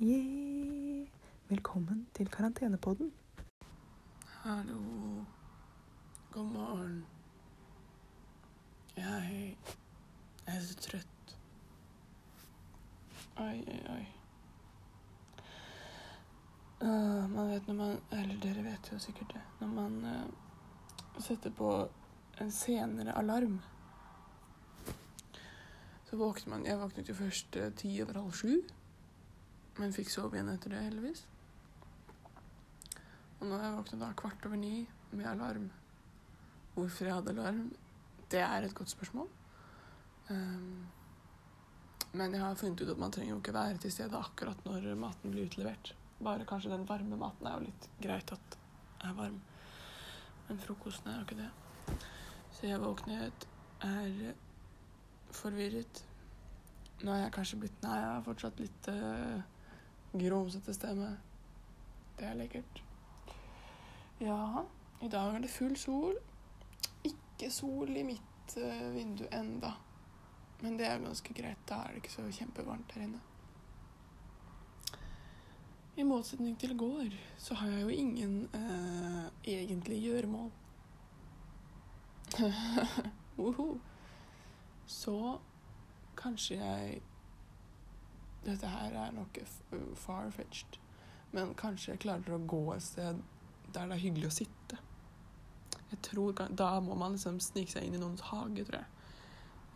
Yeah. Velkommen til karantenepodden. Hallo. God morgen. Jeg er så trøtt. Oi, oi, oi. Uh, man vet når man Eller dere vet jo sikkert det. Når man øh, sette på en senere alarm, så våkne man Jeg våknet jo først øh, ti over halv sju, men fikk sove igjen etter det, heldigvis. Og nå har jeg våknet da kvart over ni med alarm. Hvorfor jeg hadde alarm, det er et godt spørsmål. Um, men jeg har funnet ut at man trenger jo ikke være til stede akkurat når maten blir utlevert. Bare kanskje den varme maten er jo litt greit at er varm. Men frokosten er jo ikke det. Så jeg våknet, er forvirret. Nå er jeg kanskje blitt Nei, jeg har fortsatt litt uh, grumsete stemme. Det er lekkert. Ja, i dag er det full sol. Ikke sol i mitt uh, vindu enda. Men det er ganske greit. Da er det ikke så kjempevarmt her inne. I motsetning til går så har jeg jo ingen uh, egentlig gjøremål. Woho. Så kanskje jeg Dette her er nok far-fetched, men kanskje jeg klarer å gå et sted der det er hyggelig å sitte. Jeg tror Da må man liksom snike seg inn i noens hage, tror jeg.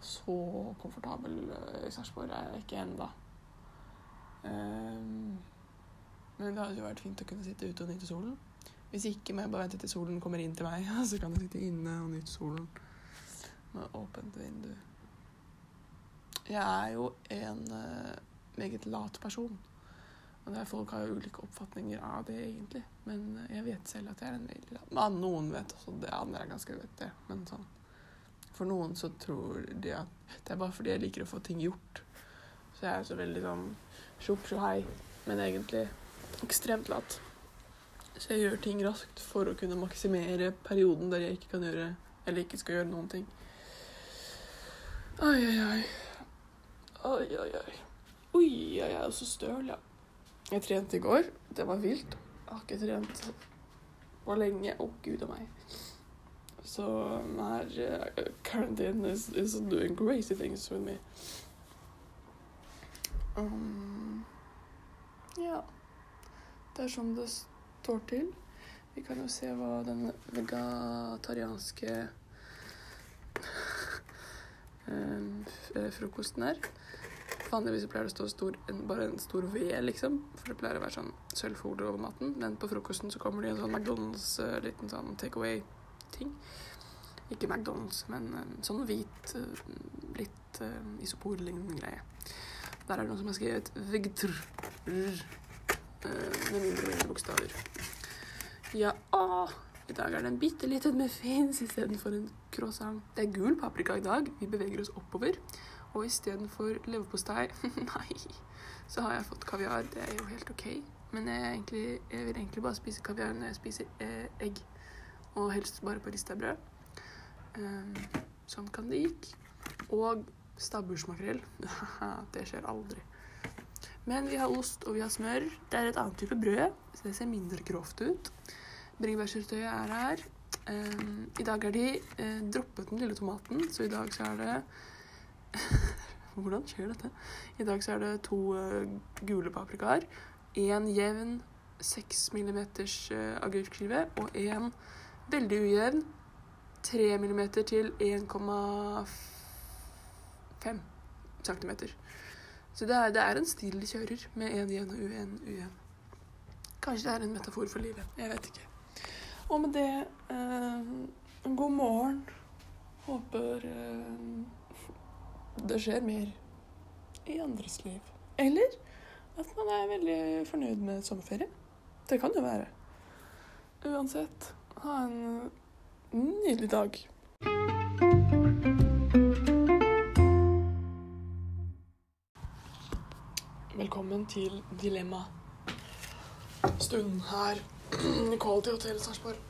Så komfortabel i Sarpsborg er jeg ikke ennå. Um, men det hadde jo vært fint å kunne sitte ute og nyte solen. Hvis ikke må jeg bare vente til solen kommer inn til meg, så kan jeg sitte inne og nyte solen med åpent vindu. Jeg er jo en uh, meget lat person. Og det er Folk har jo ulike oppfatninger av det, egentlig. Men jeg vet selv at jeg er en veldig lat Men Noen vet også det, andre er ganske vet det. Men sånn For noen så tror de at det er bare fordi jeg liker å få ting gjort. Så jeg er så veldig sånn tjopp hei, men egentlig ekstremt lat. Så jeg gjør ting raskt for å kunne maksimere perioden der jeg ikke kan gjøre Eller ikke skal gjøre noen ting. Oi, oi, oi. Oi, oi, oi. Oi, jeg er så støl, ja. Jeg trente i går. Det var vilt. Jeg har ikke trent på lenge. Å, oh, gud a meg. Så her uh, Quarantine is, is doing crazy things with me. Um, ja. Det er sånn det står til. Vi kan jo se hva den vegetarianske um, frokosten er. Vanligvis pleier det å stå stor, bare en stor V, liksom. For det pleier å være sånn sølvfolie over maten. Men på frokosten så kommer det en sånn McDonald's uh, liten sånn take away-ting. Ikke McDonald's, men sånn hvit, litt isoporlignende greie. Der er det noen som har skrevet 'vegtr' med mindre og mindre bokstaver. Ja, å, i dag er det en bitte liten muffins istedenfor en croissant. Det er gul paprika i dag. Vi beveger oss oppover. Og istedenfor leverpostei Nei, så har jeg fått kaviar. Det er jo helt OK. Men jeg, egentlig, jeg vil egentlig bare spise kaviar når jeg spiser eh, egg. Og helst bare på rista brød. Um, sånn kan det gikk. Og stabbursmakrell. det skjer aldri. Men vi har ost og vi har smør. Det er et annet type brød, så det ser mindre grovt ut. Bringebærsyltetøyet er her. Um, I dag har de uh, droppet den lille tomaten, så i dag så er det Hvordan skjer dette? I dag så er det to uh, gule paprikaer. Én jevn 6 mm uh, agurkskive og én veldig ujevn 3 mm til 1,5 cm. Så det er, det er en stil de kjører, med én jevn og en ujevn. Kanskje det er en metafor for livet. Jeg vet ikke. Og med det eh, god morgen. Håper det skjer mer i andres liv. Eller at man er veldig fornøyd med sommerferie. Det kan jo være. Uansett, ha en nydelig dag. Velkommen til Dilemma. Stunden her i Quality Hotel Sarpsborg.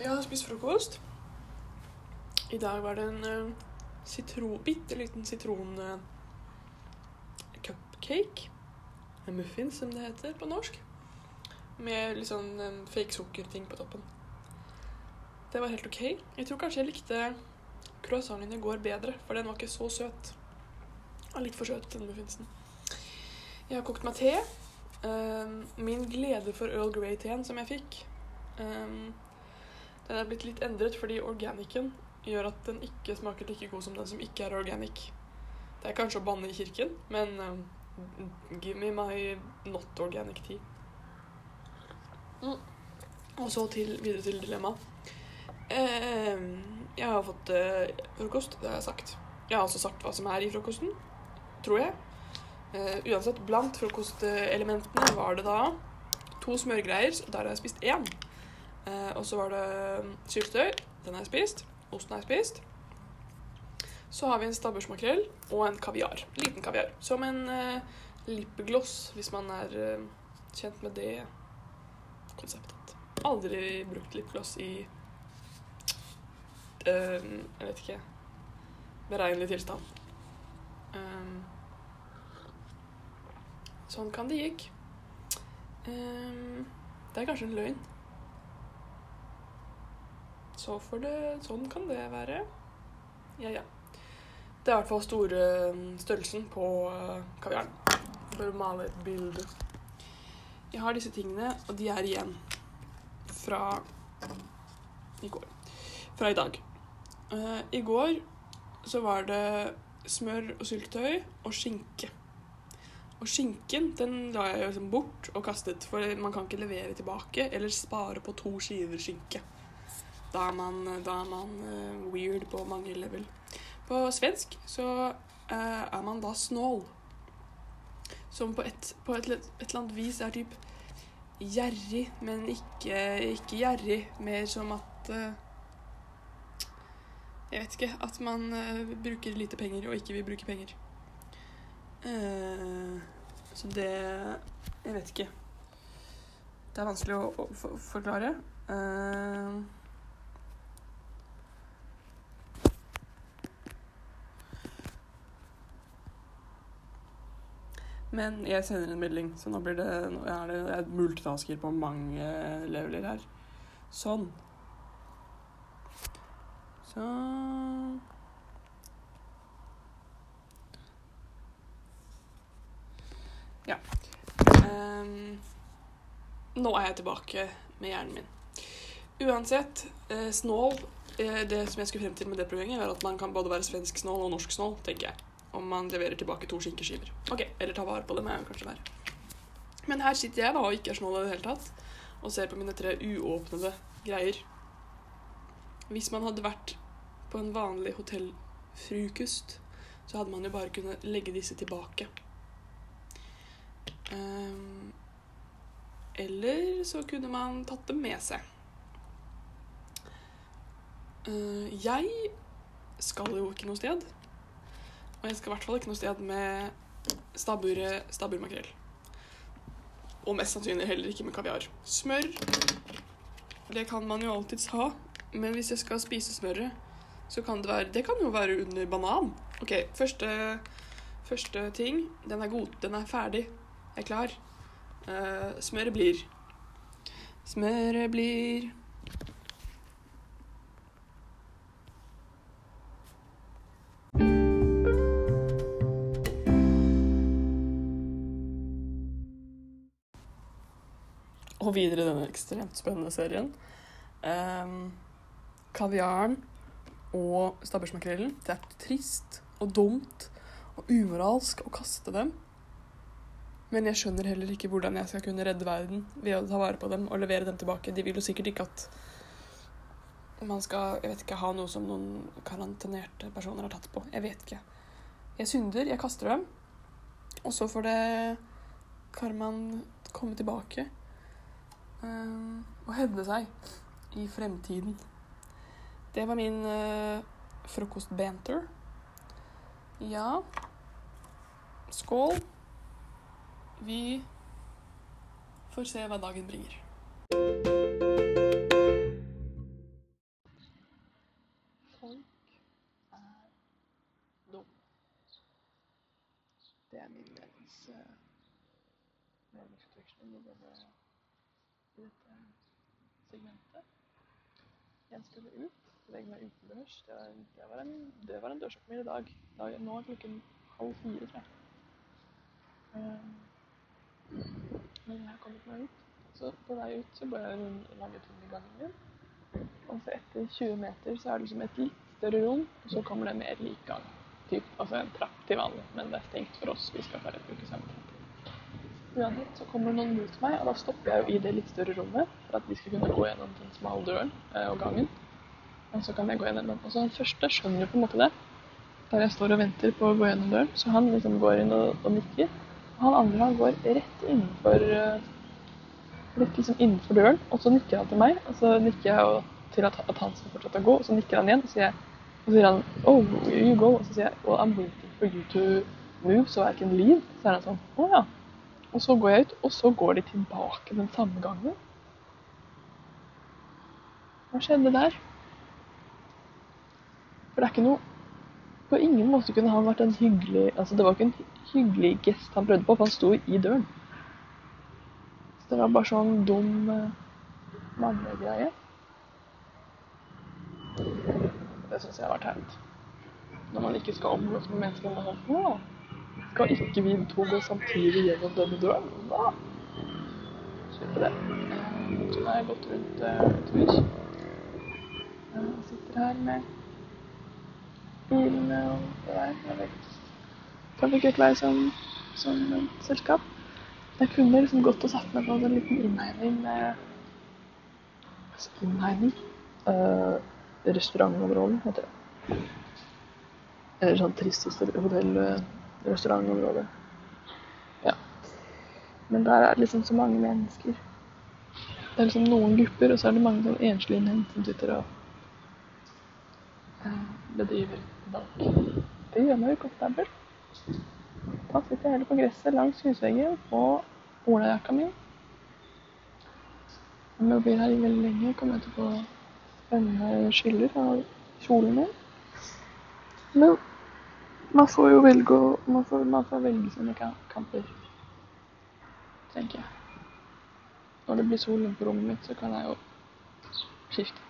Jeg har spist frokost. I dag var det en uh, sitron, bitte liten sitron uh, cupcake. En muffins, som det heter på norsk. Med litt sånn fake sukkerting på toppen. Det var helt OK. Jeg tror kanskje jeg likte croissanten i går bedre, for den var ikke så søt. Litt for søt, den muffinsen. Jeg har kokt meg te. Um, min glede for Earl Grey-teen som jeg fikk um, Den er blitt litt endret fordi organicen gjør at den ikke smaker like god som den som ikke er organic. Det er kanskje å banne i kirken, men um, give me my not organic tea. Mm. Og så til, videre til dilemmaet. Jeg har fått uh, frokost, det har jeg sagt. Jeg har også sagt hva som er i frokosten, tror jeg. Uh, uansett, blant frokostelementene var det da to smørgreier, og der har jeg spist én. Uh, og så var det syltetøy, den har jeg spist. Osten har jeg spist. Så har vi en stabbursmakrell og en kaviar. Liten kaviar. Som en uh, lipgloss, hvis man er uh, kjent med det konseptet. Aldri brukt lipgloss i Jeg vet ikke beregnelig tilstand. Um, Sånn kan det gikk. Um, det er kanskje en løgn. Så får det, sånn kan det være. Ja, ja. Det er i hvert fall store størrelsen på uh, kaviaren. For å male et bilde. Jeg har disse tingene, og de er igjen fra i går. Fra i dag. Uh, I går så var det smør og syltetøy og skinke. Og skinken den la jeg liksom bort og kastet, for man kan ikke levere tilbake eller spare på to skiver skinke. Da er man, da er man uh, weird på mange level. På svensk så uh, er man da snål. Som på et, på et, et eller annet vis er typ gjerrig, men ikke, ikke gjerrig. Mer som at uh, Jeg vet ikke. At man bruker lite penger og ikke vil bruke penger. Uh, så det Jeg vet ikke. Det er vanskelig å, å for, forklare. Uh, men jeg sender en melding, så nå blir det Nå er det jeg multitasker på mange leveler her. Sånn. Sånn. Ja. Um, nå er jeg tilbake med hjernen min. Uansett, eh, snål eh, Det som jeg skulle frem til med det poenget, er at man kan både være svensk snål og norsk snål, tenker jeg. Om man leverer tilbake to skinkeskiver. Ok, Eller ta vare på dem, er kanskje verre. Men her sitter jeg da og ikke er snål i det hele tatt, og ser på mine tre uåpnede greier. Hvis man hadde vært på en vanlig hotellfrokost, så hadde man jo bare kunnet legge disse tilbake. Um, eller så kunne man tatt dem med seg. Uh, jeg skal jo ikke noe sted. Og jeg skal i hvert fall ikke noe sted med stabburmakrell. Og mest sannsynlig heller ikke med kaviar. Smør, det kan man jo alltids ha. Men hvis jeg skal spise smøret, så kan det være Det kan jo være under banan. OK, første, første ting. Den er god. Den er ferdig er klar. Uh, smøret blir. Smøret blir Og videre denne ekstremt spennende serien. Um, kaviaren og stabbursmakrellen. Det er trist og dumt og umoralsk å kaste dem. Men jeg skjønner heller ikke hvordan jeg skal kunne redde verden ved å ta vare på dem og levere dem tilbake. De vil jo sikkert ikke at man skal jeg vet ikke, ha noe som noen karantenerte personer har tatt på. Jeg vet ikke. Jeg synder, jeg kaster dem. Og så får det karmaen komme tilbake uh, og hevde seg i fremtiden. Det var min uh, frokostbanter. Ja. Skål. Vi får se hva dagen bringer. Folk er dum. Det er min ledelse. Eh, Meningsutveksling i dette, segmentet. Jeg skulle ut, legge meg utendørs. Det var det var en, det en dørsåpner i dag. dag. Nå er klokken halv fire, tror jeg. Um, men jeg har kommet meg ut. Så på vei ut så går jeg en lange tur i gangen min. Og så etter 20 meter så er det liksom et litt større rom, og så kommer det mer lik gang. Typ, altså en trapp til vanlig, men det er stengt for oss. Vi skal bare bruke samme trapp. Uansett så kommer noen mot meg, og da stopper jeg jo i det litt større rommet for at vi skal kunne gå gjennom den smale døren eh, og gangen. Og så kan jeg gå gjennom den. Og så han første skjønner jo på en måte det. Der jeg står og venter på å gå gjennom døren. Så han liksom går inn og, og nikker. Han andre han går rett innenfor litt liksom innenfor døren, og så nikker han til meg. Og så nikker jeg til at, at han skal fortsette å gå, og så nikker han igjen. Og jeg, og så sier han Oh, you go. Og så sier jeg Well, I'm waiting for you to move so I can leave. Så er han sånn Å ja. Og så går jeg ut, og så går de tilbake den samme gangen. Hva skjedde der? For det er ikke noe På ingen måte kunne han vært en hyggelig Altså, det var ikke en hyggelig gest han prøvde på, for han sto i døren. Så det var bare sånn dum uh, mannegreie. Det syns jeg var teit. Når man ikke skal omgås med mennesker. Man har sånn skal ikke vi to gå samtidig gjennom denne døren? Da slipper det. Nå har jeg gått rundt eh, et hus. Jeg sitter her med bilene og det der. Jeg vet Trafikkeklei som, som et selskap. Jeg kunne liksom gått og satt meg på en liten innhegning med altså, Innhegning? Uh, restaurantområdet, heter det. Eller sånn trist hotell-restaurantområde. Ja. Men der er det liksom så mange mennesker. Det er liksom noen grupper, og så er det mange sånn enslige menn som sitter og uh, bedriver meg jo komfortabel. Da sitter jeg heller på gresset langs husveggen og olajakka mi. Om jeg blir her veldig lenge, kommer jeg til å få spennende skiller av kjolen min. Men man får jo velge, man man får velge sine kamper, tenker jeg. Når det blir sol på rommet mitt, så kan jeg jo skifte.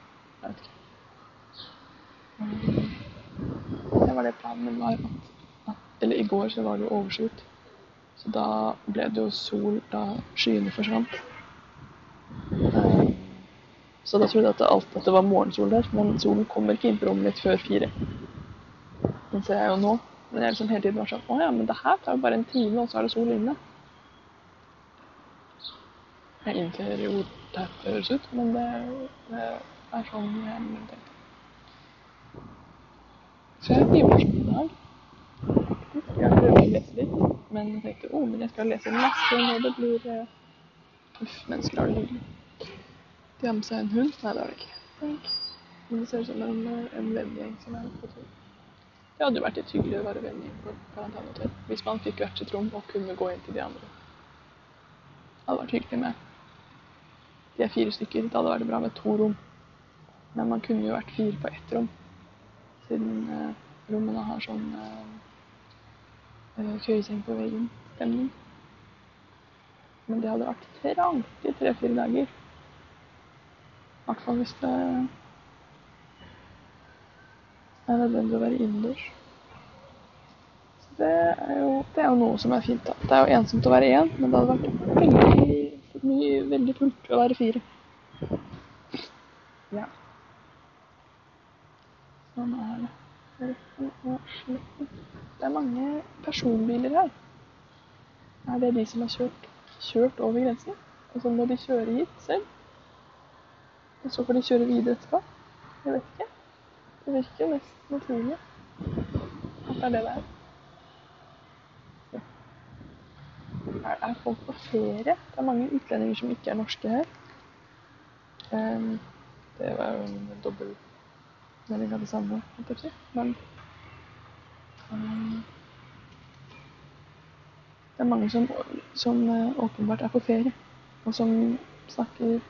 Jeg vet ikke. Det var det planen var. At, eller i går så var det jo overskyet. Så da ble det jo sol da skyene forsvant. Så da trodde jeg at alt, at det var morgensol der, men solen kommer ikke inn på rommet mitt før fire. Den ser jeg jo nå. Men jeg liksom hele tiden var sånn Å ja, men det her tar jo bare en time, og så er det sol inne. Jeg innser jo hvordan det høres ut, men det, det er sånn jeg tenker. Så jeg blir morsom i dag. Jeg prøver å lese litt, men jeg tenkte å, men jeg skal lese masse når det blir eh, Uff, mennesker har det hyggelig. De har med seg en hund. Nei, det har de ikke. Tenk. Men det ser ut som en, eh, en vennegjeng som er på tur. Det hadde jo vært litt hyggelig å være vennegjeng på karantenehotell. Hvis man fikk hvert sitt rom og kunne gå inn til de andre. Det hadde vært hyggelig med De er fire stykker. Det hadde vært bra med to rom. Men man kunne jo vært fire på ett rom. Siden eh, rommene har sånn eh, køyeseng på veggen-stemning. Men det hadde vært trangt i tre-fire dager. I hvert fall hvis det er nødvendig å være innendørs. Det er, jo, det er jo noe som er fint. da. Det er jo ensomt å være én, men det hadde vært veldig, mye, veldig fullt å være fire. Ja. Sånn er det. Retten og sletten. Det er mange personbiler her. Er det de som har kjørt, kjørt over grensen? Og så må de kjøre hit selv? Og så får de kjøre videre etterpå? Jeg vet ikke. Det virker nesten naturlig at det er det det er. Ja. Er, er folk på ferie? Det er mange utlendinger som ikke er norske her. Um, det var jo en dobbel det samme, holdt jeg på si. Men um, det er mange som, som eh, åpenbart er på ferie, og som snakker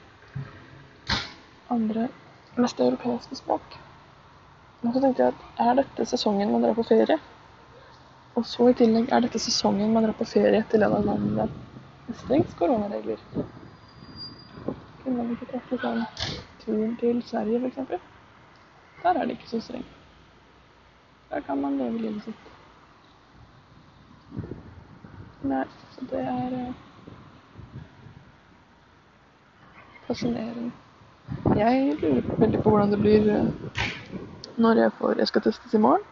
andre mest europeiske språk. Og så tenkte jeg at er dette sesongen man drar på ferie? Og så i tillegg er dette sesongen man drar på ferie til en av landene med strengst koronaregler. Kunne man ikke tatt sånn turen til Sverige, f.eks.? Der er det ikke så strengt. Der kan man leve livet sitt. Nei, så det er eh, fascinerende. Jeg lurer veldig på hvordan det blir eh, når jeg, får, jeg skal testes i morgen.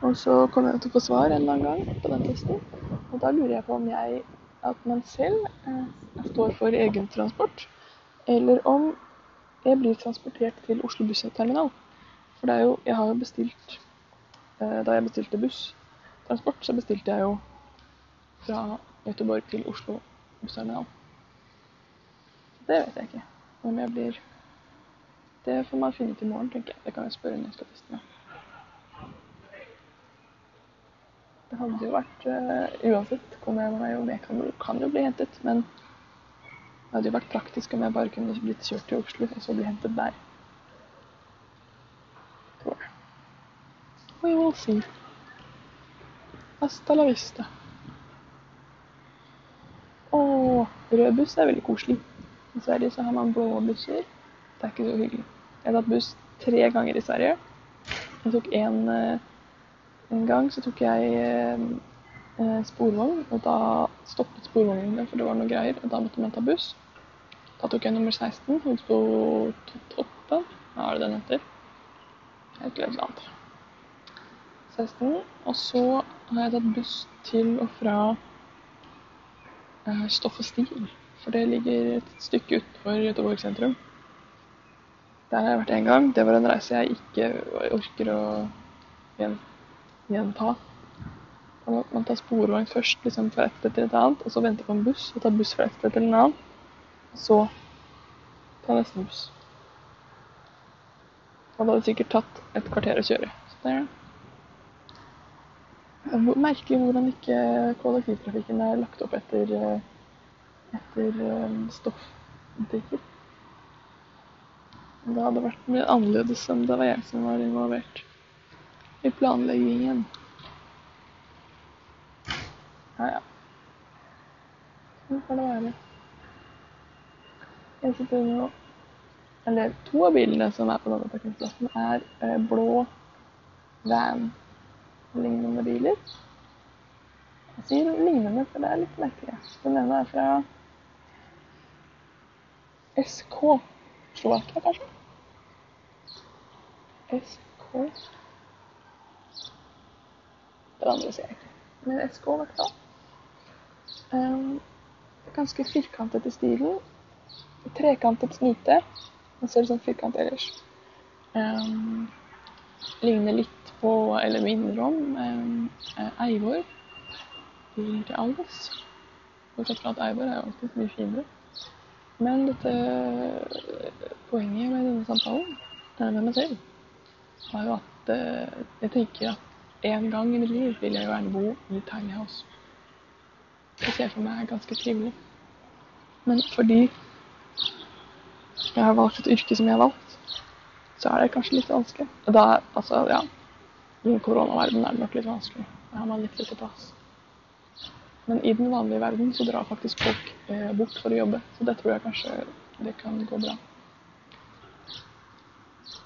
Og så kommer jeg til å få svar en eller annen gang på den testen. Og da lurer jeg på om jeg, at man selv eh, står for egen transport, eller om jeg blir transportert til Oslo bussterminal. For det er jo Jeg har jo bestilt eh, Da jeg bestilte busstransport, så bestilte jeg jo fra Göteborg til Oslo bussterminal. Det vet jeg ikke om jeg blir Det får man finne ut i morgen, tenker jeg. Det kan jeg spørre skal. Det hadde jo vært uh, Uansett kommer jeg meg jo Jeg kan, kan jo bli hentet, men det hadde jo vært praktisk om jeg bare kunne blitt kjørt til Oslo og så bli hentet der. Tror jeg. Will see. Hasta la vista. Å, rød buss er veldig koselig. I Sverige så har man blå busser. Det er ikke så hyggelig. Jeg har tatt buss tre ganger i Sverige. Jeg tok en, en gang så tok jeg eh, sporvogn, og da stoppet sporvognen, for det var noe greier, og da måtte man ta buss. Da tok jeg nummer 16, ut på Toppen. Hva er det den heter? Jeg vet ikke annet. 16. Og så har jeg tatt buss til og fra eh, Stoff og Stil. For det ligger et stykke utenfor Göteborg sentrum. Der har jeg vært én gang. Det var en reise jeg ikke orker å gjenta. Man ta sporvogn først liksom fra et sted til et annet, og så vente på en buss, og ta buss fra et sted til en annen. Så ta neste buss. Og det hadde sikkert tatt et kvarter å kjøre. Så det er Merkelig hvordan ikke kollektivtrafikken er lagt opp etter, etter stoffbutikker. Det hadde vært mye annerledes om det var jeg som var involvert i planleggingen. Ja, ja. Sånn får det være. Jeg sitter nå Eller to av bilene som er på denne parkeringsplassen, er blå blå van-lignende biler. Jeg sier lignende, for det er litt merkelig. Den ene er fra SK Slovakia, kanskje? SK Den andre ser jeg ikke. Men SK, i hvert fall. Um, ganske firkantet i stilen. Trekantet snute. Men så er det sånn firkant ellers. Um, ligner litt på, eller minner om, Eivor. Til Alves. Bortsett fra at Eivor er alltid mye finere. Men dette poenget med denne samtalen med meg selv var jo at jeg tenker at en gang i mitt liv vil jeg jo gjerne bo i tiny house. Det ser for meg er ganske trivelig. Men fordi jeg har valgt et yrke som jeg har valgt, så er det kanskje litt vanskelig. Og da, altså, ja I koronaverdenen er det nok litt vanskelig. Jeg har man litt lite plass. Men i den vanlige verden så drar faktisk folk eh, bort for å jobbe. Så det tror jeg kanskje det kan gå bra.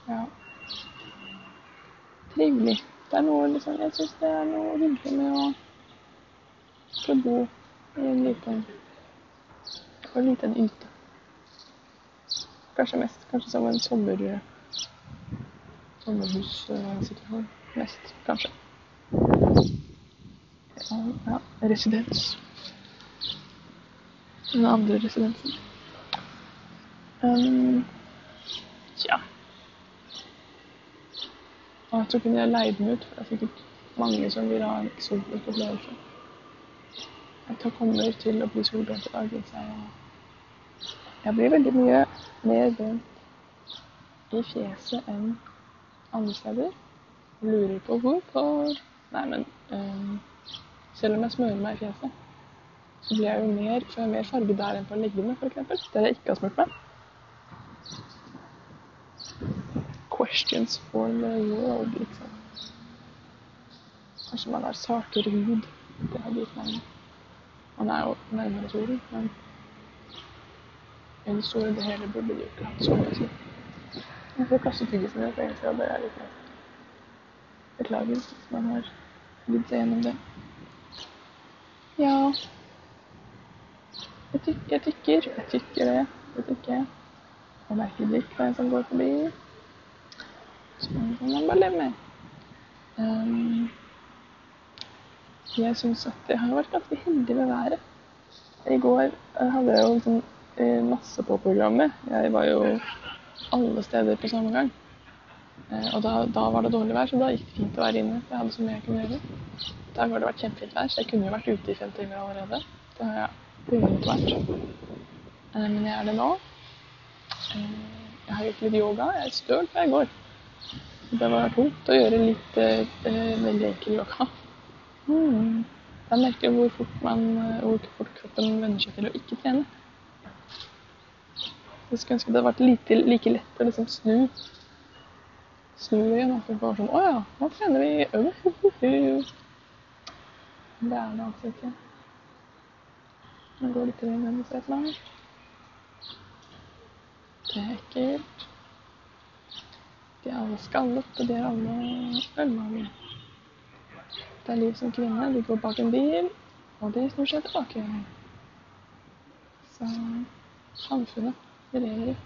Ja. Trivelig. Det er noe liksom Jeg syns det er noe hyggelig med å få bo i en liten på en liten yte. Kanskje mest. Kanskje som en sommer sommerhussituasjon. Mest, kanskje. Ja, ja, residens. Den andre residensen. Um, tja. Og jeg tror ikke jeg leide den ut, for det er sikkert mange som vil ha en eksotisk opplevelse. Jeg kommer til å bli solbrent i dag så jeg jeg blir veldig mye mer brent i fjeset enn andre steder. Lurer på hvorfor. Nei, men um, selv om jeg smører meg i fjeset, så blir jeg jo mer, jeg mer farge der enn på leggene, f.eks. Der jeg ikke har smurt meg. Questions for the world, liksom. Kanskje man har sartere hud. Det har gitt mening. Man er jo nærmere solen, men en stor det hele burde de jo ikke hatt sollys. Jeg får kaste tyggisen litt, egentlig, hadde er litt greit. Beklager hvis man har lidd seg gjennom det. Ja Jeg tykker, jeg tykker, jeg tykker det. Det tykker jeg. Og merker blikk på en som går forbi. Sånn kan man bare leve med. Um, jeg syns at jeg har vært ganske heldig med været. I går hadde jeg jo sånn masse på programmet. Jeg var jo alle steder på samme gang. Eh, og da, da, var det dårlig vær, så da gikk det fint å være inne. Jeg hadde så mye jeg kunne gjøre. I dag har det vært kjempefint vær, så jeg kunne jo vært ute i fem timer allerede. Det har jeg uansett vært. Eh, men jeg er det nå. Eh, jeg har gjort litt yoga. Jeg er støl før jeg går. Det var tungt å gjøre litt eh, veldig enkel yoga. Mm. Jeg merker hvor fort, man, hvor fort kroppen venner seg til å ikke trene. Jeg skulle ønske det hadde vært like lett å liksom snu snu igjen. At du bare sånn Å ja, nå trener vi øl. Det er det altså ikke. Nå går litt i den siden. Det er ekkelt. De er alle skallet, og de er alle ølmager. Det er liv som kvinne. De går bak en bil, og de snur seg tilbake. Så samfunnet lever i.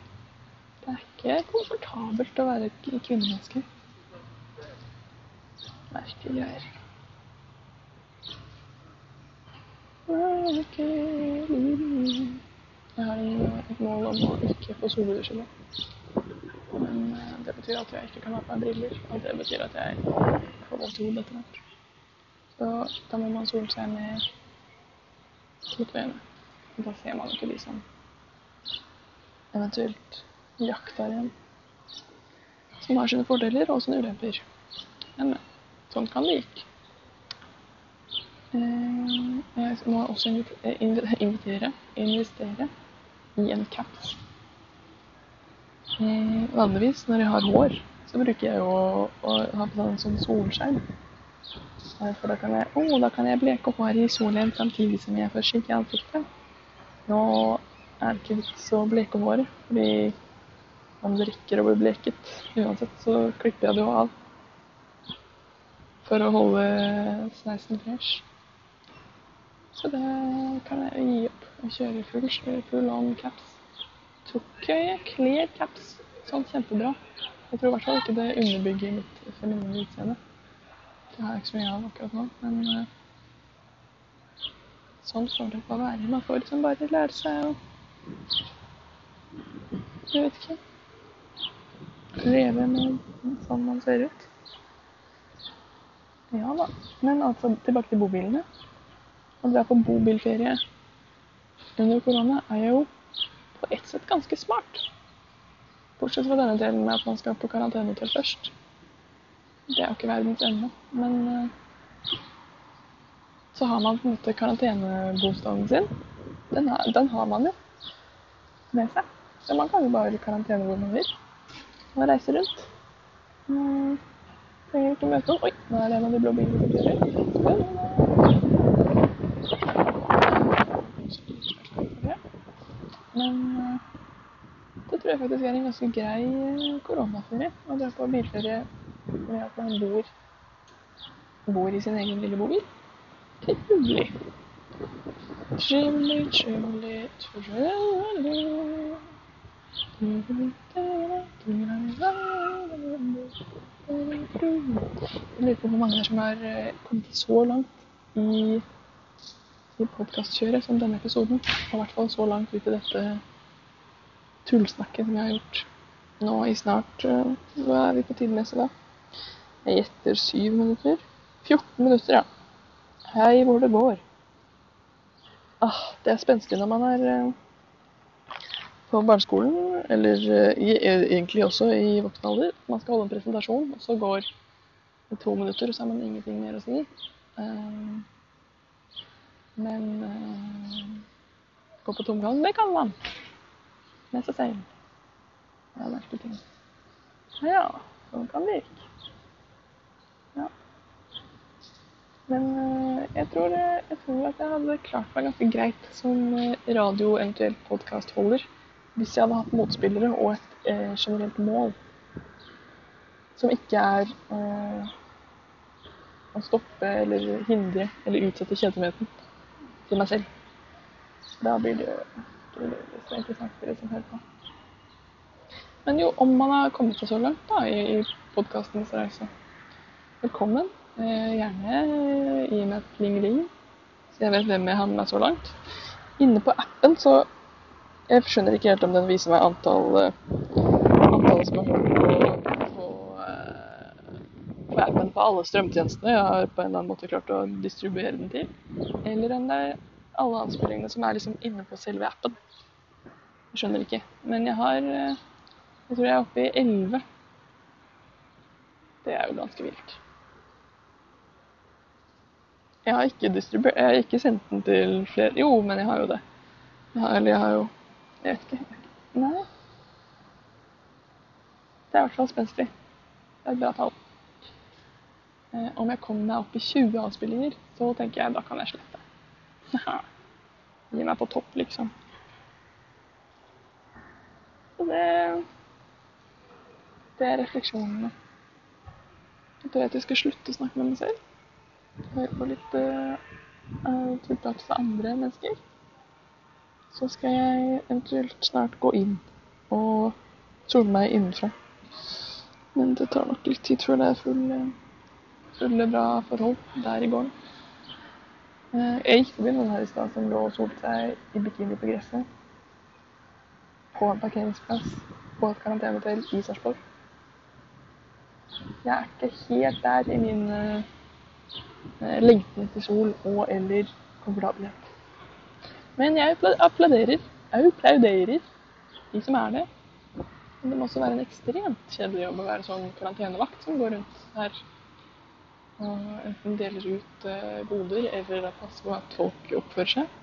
Det er ikke komfortabelt å være kvinnemenneske. Merkelige greier. Jeg har et mål om å ikke få soludusje. Men eh, det betyr at jeg ikke kan ha på meg briller. Og det betyr at jeg får vondt i hodet etter hvert. Så da må man sole seg med lukkede øyne. Da ser man ikke de som eventuelt jakter igjen. Som har sine fordeler og sine ulemper. Men. Sånn kan det gikk. Eh, jeg må også invitere, investere i en caps. Eh, vanligvis når jeg har hår, så bruker jeg å, å ha på en sånn solskjerm. For da kan jeg, oh, da kan jeg bleke opp håret i solen samtidig som jeg får skygge i ansiktet. Nå er det ikke vits å bleke håret, fordi man rekker å bli bleket. Uansett så klipper jeg det jo av for å holde sneisen fresh. Så det kan jeg gi opp og kjører full, full on caps. Tok jeg clear caps sånn kjempebra. Jeg tror i hvert fall ikke det underbygger mitt feminine utseende. Det har jeg ikke så mye av akkurat nå, men uh, sånn får det bare være. Man får liksom bare lære seg å Jeg vet ikke. Leve med sånn man ser ut. Ja da. Men altså, tilbake til bobilene. Å dra på bobilferie under korona er jo på ett sett ganske smart. Bortsett fra denne delen med at man skal på karantenehotell først. Det er jo ikke verdens ende. Men uh, så har man på en måte karantenebostaden sin. Den, har, den har man jo med seg. Så man kan jo bare karantene hvor man vil. Man reiser rundt. Mm. Trenger ikke møte noen. Oi, nå er det en av de blå bilene som kjører. Men uh, det tror jeg faktisk er en ganske grei uh, koronaferie. Å dra på bilferie med at man bor, bor i sin egen lille bobil. Trivelig, trivelig, trivelig. Jeg lurer på hvor mange her som har eh, kommet så langt i, i podkastkjøret som denne episoden. Og i hvert fall så langt ut i dette tullsnakket som jeg har gjort nå i snart eh, Hva er vi på tidmessig da? Jeg gjetter syv minutter. 14 minutter, ja. Hei, hvor det går. Ah, det er spenstig når man er eh, på barneskolen, eller egentlig også i voksen alder. Man skal holde en presentasjon, og så går det to minutter, og så har man ingenting mer å si. Uh, men gå på tomgang, det kan man. Med seg selv. Ja, merkelige ting. Ja, sånn kan det virke. Ja. Men eh, jeg tror, eh, jeg tror at jeg hadde klart meg ganske greit som eh, radio, eventuelt podkastholder, hvis jeg hadde hatt motspillere og et eh, generelt mål som ikke er eh, å stoppe eller hindre eller utsette kjedsomheten til meg selv. Da blir det ikke så interessant for de på. Men jo, om man har kommet seg så langt da, i, i podkastens reise, velkommen. Eh, gjerne gi meg et pling-ling, så jeg vet hvem jeg har med meg så langt. Inne på appen så Jeg skjønner ikke helt om den viser meg antall eh, antallet som har hørt på, på, eh, på på alle strømtjenestene jeg har på en eller annen måte klart å distribuere den til. Eller om det er alle anspillingene som er liksom inne på selve appen. Jeg skjønner ikke. Men jeg har eh, Jeg tror jeg er oppe i elleve. Det er jo ganske vilt. Jeg har ikke distribuert Jeg har ikke sendt den til flere Jo, men jeg har jo det. Jeg har, eller jeg har jo Jeg vet ikke. Nei. Det er i hvert fall spenstig. Det er et bra tall. Eh, om jeg kommer meg opp i 20 avspillinger, så tenker jeg da kan jeg slette. Gi meg på topp, liksom. Og det Det er refleksjonene. Jeg tror at jeg skal slutte å snakke med meg selv. Høre på litt uh, tiltak fra andre mennesker. Så skal jeg eventuelt snart gå inn og sole meg innenfra. Men det tar nok litt tid før det er full, fulle bra forhold der i gården. Eh, Jeg gikk forbi noen her i stad som lå og solte seg i bikini på gresset. På en parkeringsplass på et karantenehotell i Sarpsborg. Jeg er ikke helt der i min uh, eh, lengten etter sol og eller komfortabelhet. Men jeg applauderer, applauderer de som er det. Men det må også være en ekstremt kjedelig jobb å være sånn karantenevakt som går rundt her og enten deler ut eh, goder eller passer på at folk oppfører seg.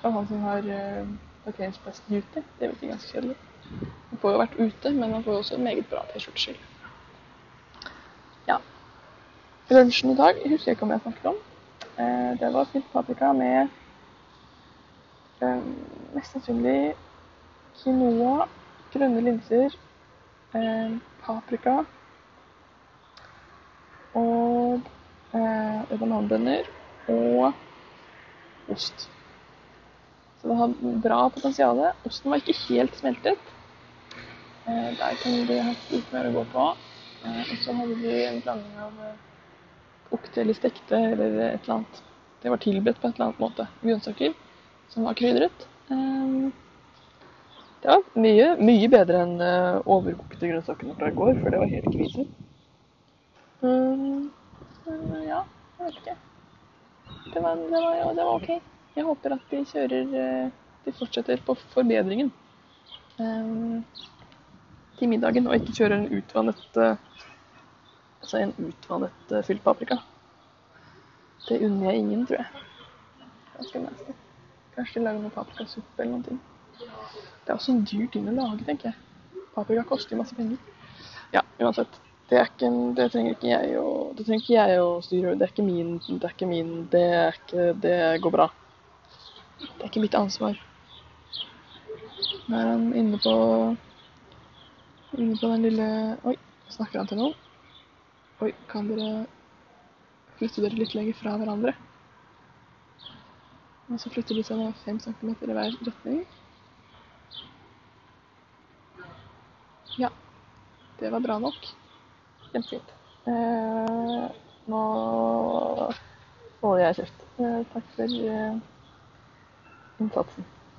Og han som har uh, parkeringsplass-duty, det virker ganske kjedelig. Han får jo vært ute, men han får jo også meget bra T-skjorteskill. Ja. Lunsjen i dag husker jeg ikke om jeg snakket om. Uh, det var fylt paprika med eh, mest sannsynlig quinoa, grønne linser, eh, paprika og eh, bananbønner og ost. Så det har bra potensial. Osten var ikke helt smeltet. Eh, der kan vi ha litt mer å gå på. Eh, og så hadde vi en blanding av eh, okte eller stekte eller et eller annet. Det var tilberedt på et eller annet måte. Grønnsaker som var krydret. Eh, det var mye, mye bedre enn eh, overkokte grønnsakene fra i går, for det var helt krise. Um, men ja, jeg vet ikke. Det var, det var, det var ok. Jeg håper at de kjører eh, De fortsetter på forbedringen um, til middagen, og ikke kjører en utvannet eh, Altså en utvannet fylt paprika. Det unner jeg ingen, tror jeg. Ganske nasty. Kanskje de lager noe paprikasuppe eller ting. Det er også en dyr ting å lage, tenker jeg. Paprika koster jo masse penger. Ja, uansett. Det, en- det trenger ikke jeg å Det trenger ikke jeg å styre. Det er ikke min Det er ikke min Det er ikke Det går bra. Det er ikke mitt ansvar. Nå er han inne på Inne på den lille Oi, snakker han til noen? Oi, kan dere flytte dere litt lenger fra hverandre? Og så flytter nå fem centimeter i hver retning. Ja, det var bra nok. Kjempefint. Eh, nå holder jeg kjeft. Eh, takk for eh, innsatsen.